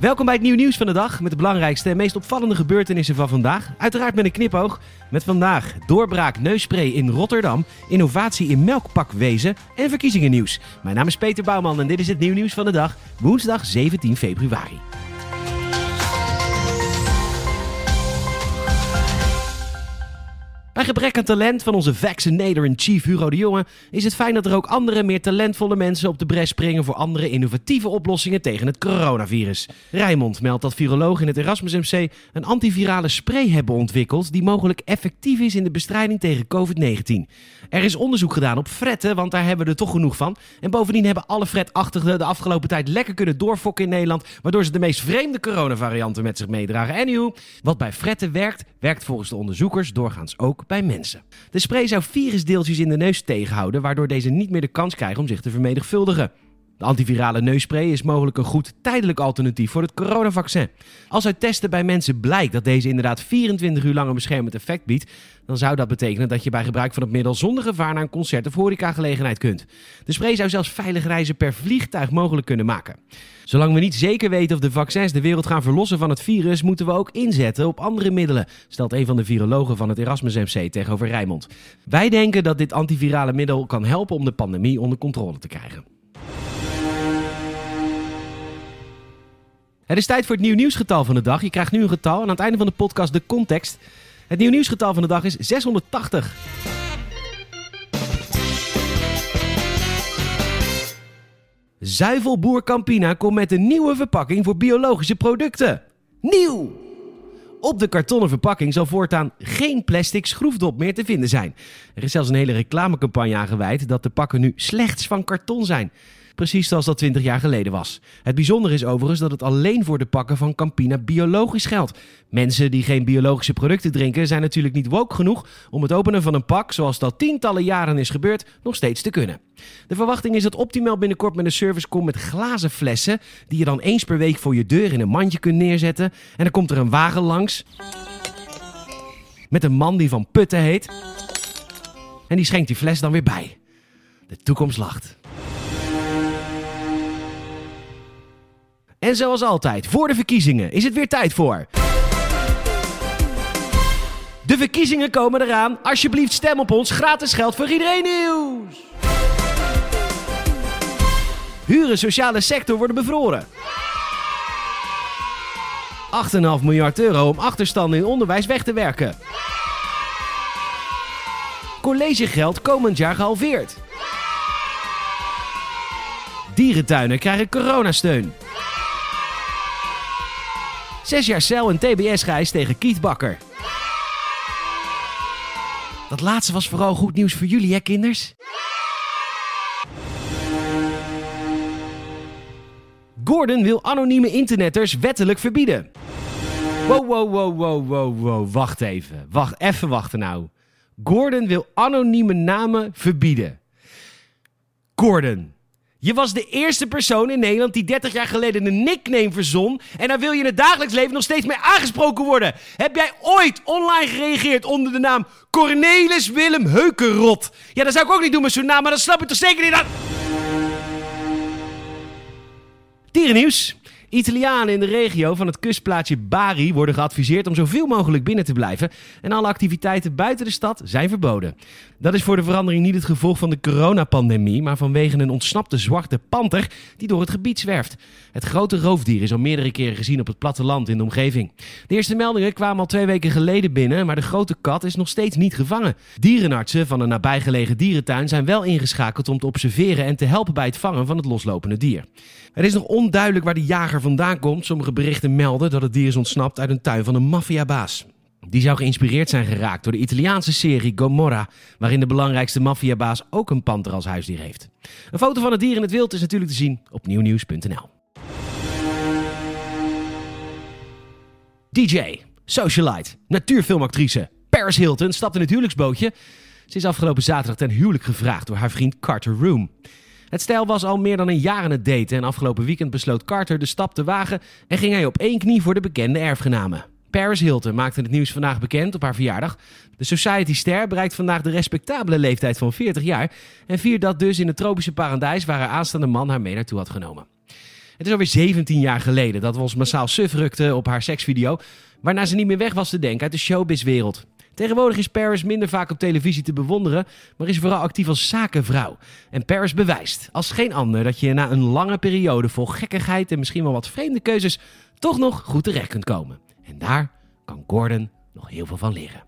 Welkom bij het nieuw nieuws van de dag met de belangrijkste en meest opvallende gebeurtenissen van vandaag. Uiteraard met een knipoog. Met vandaag doorbraak neusspray in Rotterdam, innovatie in melkpakwezen en verkiezingennieuws. Mijn naam is Peter Bouwman en dit is het nieuw nieuws van de dag, woensdag 17 februari. Gebrek aan talent van onze vaccinator-in-chief Hugo de Jonge is het fijn dat er ook andere, meer talentvolle mensen op de bres springen voor andere innovatieve oplossingen tegen het coronavirus. Rijmond meldt dat virologen in het Erasmus MC een antivirale spray hebben ontwikkeld die mogelijk effectief is in de bestrijding tegen COVID-19. Er is onderzoek gedaan op fretten, want daar hebben we er toch genoeg van. En bovendien hebben alle fretachtigen de afgelopen tijd lekker kunnen doorfokken in Nederland, waardoor ze de meest vreemde coronavarianten met zich meedragen. En wat bij fretten werkt, werkt volgens de onderzoekers doorgaans ook bij mensen. De spray zou virusdeeltjes in de neus tegenhouden, waardoor deze niet meer de kans krijgen om zich te vermenigvuldigen. De antivirale neusspray is mogelijk een goed tijdelijk alternatief voor het coronavaccin. Als uit testen bij mensen blijkt dat deze inderdaad 24 uur lang een beschermend effect biedt, dan zou dat betekenen dat je bij gebruik van het middel zonder gevaar naar een concert of horecagelegenheid kunt. De spray zou zelfs veilig reizen per vliegtuig mogelijk kunnen maken. Zolang we niet zeker weten of de vaccins de wereld gaan verlossen van het virus, moeten we ook inzetten op andere middelen, stelt een van de virologen van het Erasmus MC tegenover Rijmond. Wij denken dat dit antivirale middel kan helpen om de pandemie onder controle te krijgen. Het is tijd voor het nieuw nieuwsgetal van de dag. Je krijgt nu een getal en aan het einde van de podcast de context. Het nieuw nieuwsgetal van de dag is 680. Zuivelboer Campina komt met een nieuwe verpakking voor biologische producten. Nieuw! Op de kartonnen verpakking zal voortaan geen plastic schroefdop meer te vinden zijn. Er is zelfs een hele reclamecampagne aan gewijd dat de pakken nu slechts van karton zijn. Precies zoals dat 20 jaar geleden was. Het bijzondere is overigens dat het alleen voor de pakken van Campina biologisch geldt. Mensen die geen biologische producten drinken zijn natuurlijk niet woke genoeg om het openen van een pak, zoals dat tientallen jaren is gebeurd, nog steeds te kunnen. De verwachting is dat Optimal binnenkort met een service komt met glazen flessen, die je dan eens per week voor je deur in een mandje kunt neerzetten. En dan komt er een wagen langs met een man die van Putten heet. En die schenkt die fles dan weer bij. De toekomst lacht. En zoals altijd, voor de verkiezingen is het weer tijd voor. De verkiezingen komen eraan. Alsjeblieft stem op ons. Gratis geld voor iedereen nieuws. Huren sociale sector worden bevroren. 8,5 miljard euro om achterstanden in onderwijs weg te werken. Collegegeld komend jaar gehalveerd. Dierentuinen krijgen coronasteun. Zes jaar cel en TBS-reis tegen Kiet Bakker. Dat laatste was vooral goed nieuws voor jullie, hè, kinders? Gordon wil anonieme internetters wettelijk verbieden. Wow, wow, wow, wow, wow, wow. Wacht even. Wacht, even wachten nou. Gordon wil anonieme namen verbieden. Gordon. Je was de eerste persoon in Nederland die 30 jaar geleden een nickname verzon. En daar wil je in het dagelijks leven nog steeds mee aangesproken worden. Heb jij ooit online gereageerd onder de naam Cornelis Willem Heukenrot? Ja, dat zou ik ook niet doen met zo'n naam, maar dat snap ik toch zeker niet. Dat... Dierennieuws. Italianen in de regio van het kustplaatsje Bari worden geadviseerd om zoveel mogelijk binnen te blijven en alle activiteiten buiten de stad zijn verboden. Dat is voor de verandering niet het gevolg van de coronapandemie, maar vanwege een ontsnapte zwarte panter die door het gebied zwerft. Het grote roofdier is al meerdere keren gezien op het platteland in de omgeving. De eerste meldingen kwamen al twee weken geleden binnen, maar de grote kat is nog steeds niet gevangen. Dierenartsen van een nabijgelegen dierentuin zijn wel ingeschakeld om te observeren en te helpen bij het vangen van het loslopende dier. Het is nog onduidelijk waar de jager vandaan komt. Sommige berichten melden dat het dier is ontsnapt uit een tuin van een maffiabaas. Die zou geïnspireerd zijn geraakt door de Italiaanse serie Gomorra, waarin de belangrijkste maffiabaas ook een panter als huisdier heeft. Een foto van het dier in het wild is natuurlijk te zien op nieuwnieuws.nl. DJ, socialite, natuurfilmactrice Paris Hilton stapt in het huwelijksbootje. Ze is afgelopen zaterdag ten huwelijk gevraagd door haar vriend Carter Room. Het stijl was al meer dan een jaar aan het daten en afgelopen weekend besloot Carter de stap te wagen en ging hij op één knie voor de bekende erfgename. Paris Hilton maakte het nieuws vandaag bekend op haar verjaardag. De Society-ster bereikt vandaag de respectabele leeftijd van 40 jaar en viert dat dus in het tropische paradijs waar haar aanstaande man haar mee naartoe had genomen. Het is alweer 17 jaar geleden dat we ons massaal suf rukten op haar seksvideo, waarna ze niet meer weg was te denken uit de showbizwereld. Tegenwoordig is Paris minder vaak op televisie te bewonderen, maar is vooral actief als zakenvrouw. En Paris bewijst, als geen ander, dat je na een lange periode vol gekkigheid en misschien wel wat vreemde keuzes toch nog goed terecht kunt komen. En daar kan Gordon nog heel veel van leren.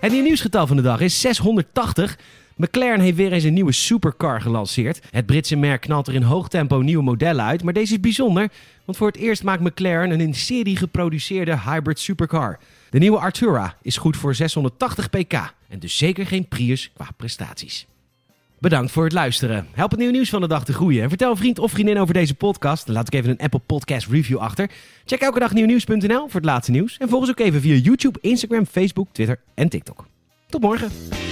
Het nieuwsgetal van de dag is 680. McLaren heeft weer eens een nieuwe supercar gelanceerd. Het Britse merk knalt er in hoog tempo nieuwe modellen uit, maar deze is bijzonder, want voor het eerst maakt McLaren een in serie geproduceerde hybrid supercar. De nieuwe Artura is goed voor 680 pk en dus zeker geen Prius qua prestaties. Bedankt voor het luisteren. Help het nieuwe nieuws van de dag te groeien. En vertel een vriend of vriendin over deze podcast. Laat ik even een Apple Podcast review achter. Check elke dag nieuwnieuws.nl voor het laatste nieuws. En volg ons ook even via YouTube, Instagram, Facebook, Twitter en TikTok. Tot morgen.